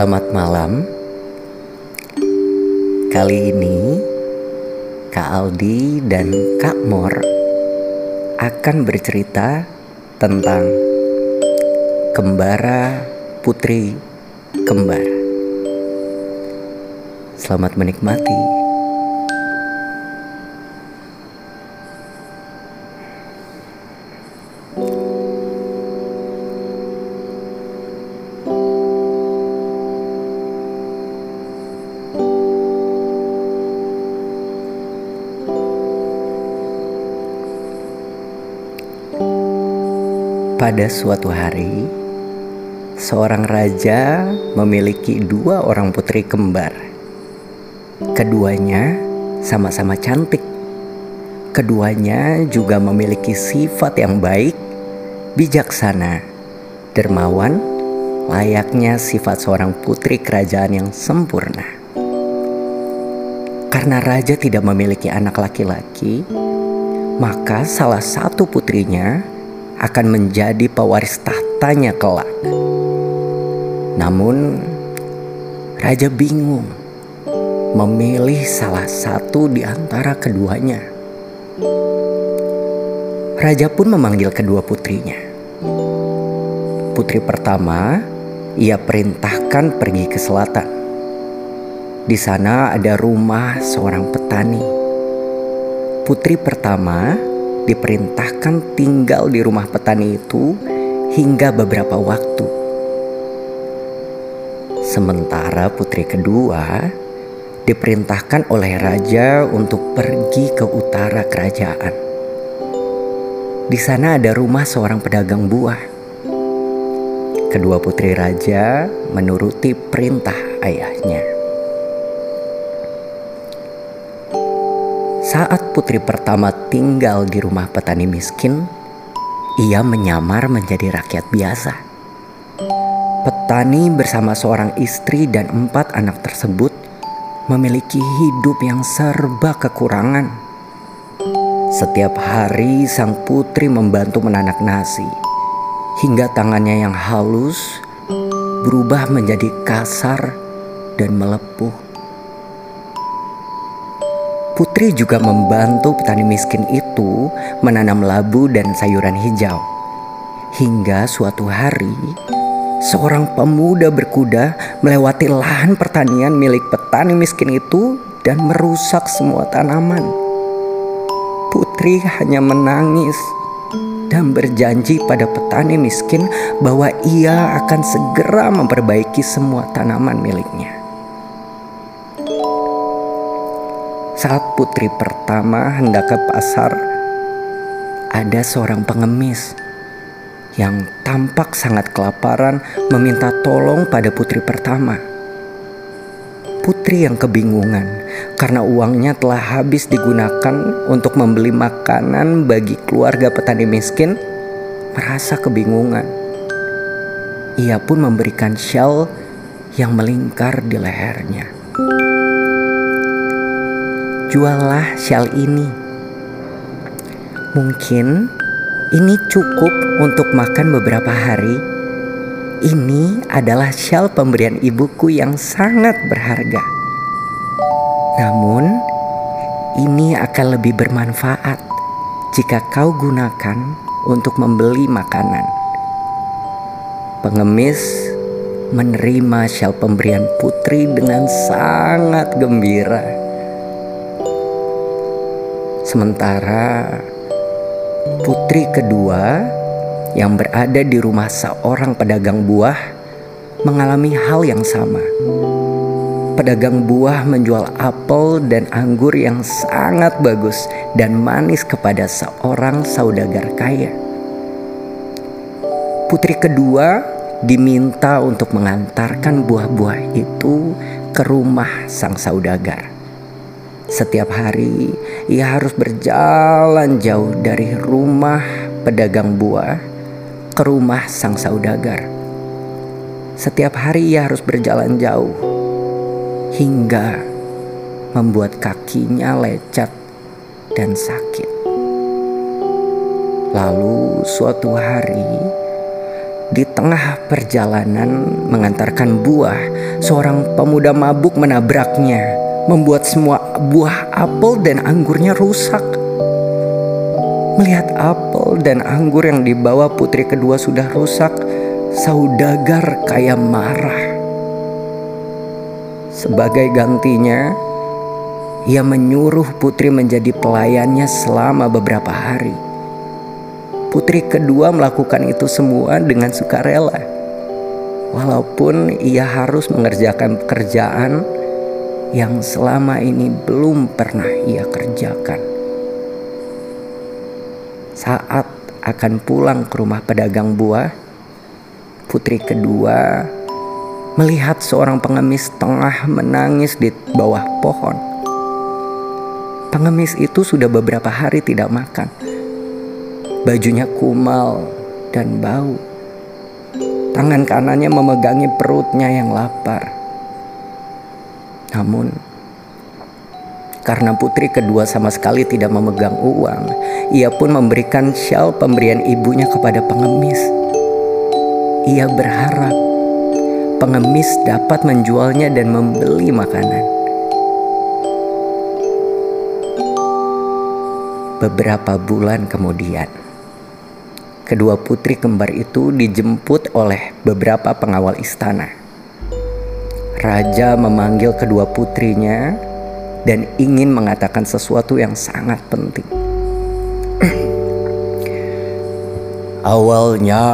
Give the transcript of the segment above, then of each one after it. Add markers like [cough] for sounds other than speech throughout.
Selamat malam. Kali ini Kak Aldi dan Kak Mor akan bercerita tentang kembara putri kembar. Selamat menikmati. Pada suatu hari, seorang raja memiliki dua orang putri kembar. Keduanya sama-sama cantik. Keduanya juga memiliki sifat yang baik, bijaksana, dermawan, layaknya sifat seorang putri kerajaan yang sempurna. Karena raja tidak memiliki anak laki-laki, maka salah satu putrinya akan menjadi pewaris tahtanya kelak. Namun, raja bingung memilih salah satu di antara keduanya. Raja pun memanggil kedua putrinya. Putri pertama, ia perintahkan pergi ke selatan. Di sana ada rumah seorang petani. Putri pertama diperintahkan tinggal di rumah petani itu hingga beberapa waktu. Sementara putri kedua diperintahkan oleh raja untuk pergi ke utara kerajaan. Di sana ada rumah seorang pedagang buah. Kedua putri raja menuruti perintah ayahnya. Saat putri pertama tinggal di rumah petani miskin, ia menyamar menjadi rakyat biasa. Petani bersama seorang istri dan empat anak tersebut memiliki hidup yang serba kekurangan. Setiap hari sang putri membantu menanak nasi, hingga tangannya yang halus berubah menjadi kasar dan melepuh. Putri juga membantu petani miskin itu menanam labu dan sayuran hijau. Hingga suatu hari, seorang pemuda berkuda melewati lahan pertanian milik petani miskin itu dan merusak semua tanaman. Putri hanya menangis dan berjanji pada petani miskin bahwa ia akan segera memperbaiki semua tanaman miliknya. Saat putri pertama hendak ke pasar, ada seorang pengemis yang tampak sangat kelaparan meminta tolong pada putri pertama. Putri yang kebingungan karena uangnya telah habis digunakan untuk membeli makanan bagi keluarga petani miskin, merasa kebingungan. Ia pun memberikan shawl yang melingkar di lehernya juallah shawl ini. Mungkin ini cukup untuk makan beberapa hari. Ini adalah shawl pemberian ibuku yang sangat berharga. Namun, ini akan lebih bermanfaat jika kau gunakan untuk membeli makanan. Pengemis menerima shawl pemberian putri dengan sangat gembira. Sementara putri kedua yang berada di rumah seorang pedagang buah mengalami hal yang sama. Pedagang buah menjual apel dan anggur yang sangat bagus dan manis kepada seorang saudagar kaya. Putri kedua diminta untuk mengantarkan buah-buah itu ke rumah sang saudagar. Setiap hari ia harus berjalan jauh dari rumah pedagang buah ke rumah sang saudagar. Setiap hari ia harus berjalan jauh hingga membuat kakinya lecet dan sakit. Lalu suatu hari Di tengah perjalanan mengantarkan buah, seorang pemuda mabuk menabraknya, membuat semua buah apel dan anggurnya rusak. Melihat apel dan anggur yang dibawa putri kedua sudah rusak, saudagar kaya marah. Sebagai gantinya, ia menyuruh putri menjadi pelayannya selama beberapa hari. Putri kedua melakukan itu semua dengan sukarela. Walaupun ia harus mengerjakan pekerjaan yang selama ini belum pernah ia kerjakan. Saat akan pulang ke rumah pedagang buah, putri kedua melihat seorang pengemis tengah menangis di bawah pohon. Pengemis itu sudah beberapa hari tidak makan Bajunya kumal dan bau. Tangan kanannya memegangi perutnya yang lapar. Namun, karena putri kedua sama sekali tidak memegang uang, ia pun memberikan syal pemberian ibunya kepada pengemis. Ia berharap pengemis dapat menjualnya dan membeli makanan. Beberapa bulan kemudian, kedua putri kembar itu dijemput oleh beberapa pengawal istana. Raja memanggil kedua putrinya dan ingin mengatakan sesuatu yang sangat penting. [clears throat] Awalnya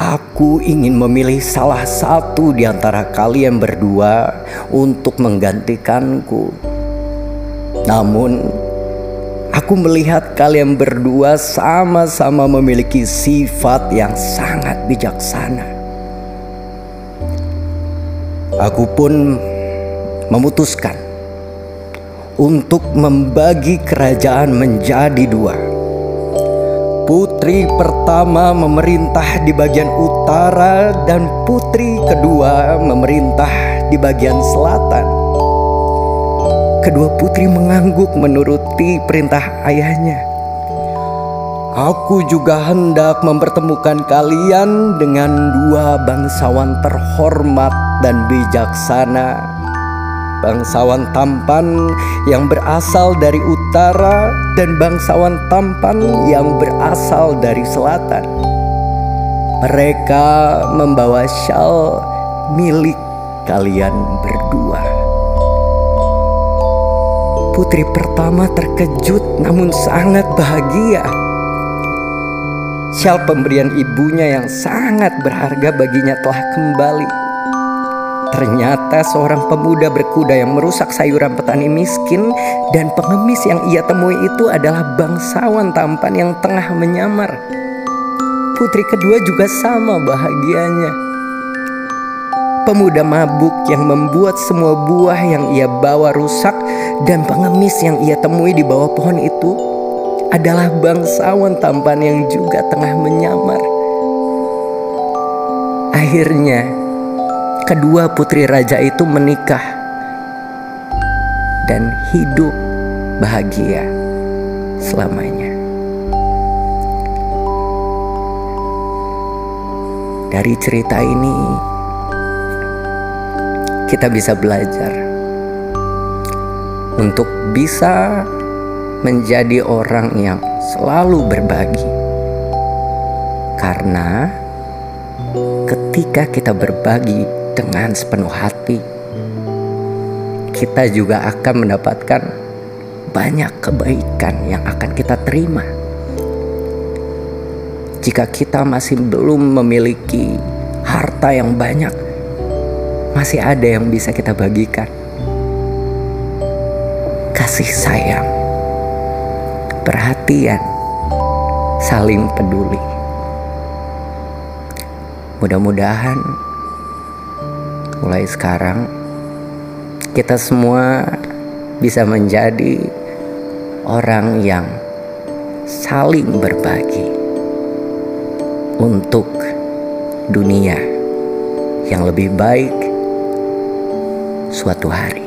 aku ingin memilih salah satu di antara kalian berdua untuk menggantikanku. Namun Aku melihat kalian berdua sama-sama memiliki sifat yang sangat bijaksana. Aku pun memutuskan untuk membagi kerajaan menjadi dua. Putri pertama memerintah di bagian utara, dan putri kedua memerintah di bagian selatan kedua putri mengangguk menuruti perintah ayahnya. Aku juga hendak mempertemukan kalian dengan dua bangsawan terhormat dan bijaksana. Bangsawan tampan yang berasal dari utara dan bangsawan tampan yang berasal dari selatan. Mereka membawa syal milik kalian berdua. Putri pertama terkejut namun sangat bahagia. Syal pemberian ibunya yang sangat berharga baginya telah kembali. Ternyata seorang pemuda berkuda yang merusak sayuran petani miskin dan pengemis yang ia temui itu adalah bangsawan tampan yang tengah menyamar. Putri kedua juga sama bahagianya pemuda mabuk yang membuat semua buah yang ia bawa rusak dan pengemis yang ia temui di bawah pohon itu adalah bangsawan tampan yang juga tengah menyamar. Akhirnya, kedua putri raja itu menikah dan hidup bahagia selamanya. Dari cerita ini, kita bisa belajar untuk bisa menjadi orang yang selalu berbagi, karena ketika kita berbagi dengan sepenuh hati, kita juga akan mendapatkan banyak kebaikan yang akan kita terima. Jika kita masih belum memiliki harta yang banyak, masih ada yang bisa kita bagikan. Kasih sayang, perhatian, saling peduli. Mudah-mudahan mulai sekarang kita semua bisa menjadi orang yang saling berbagi untuk dunia yang lebih baik suatu hari.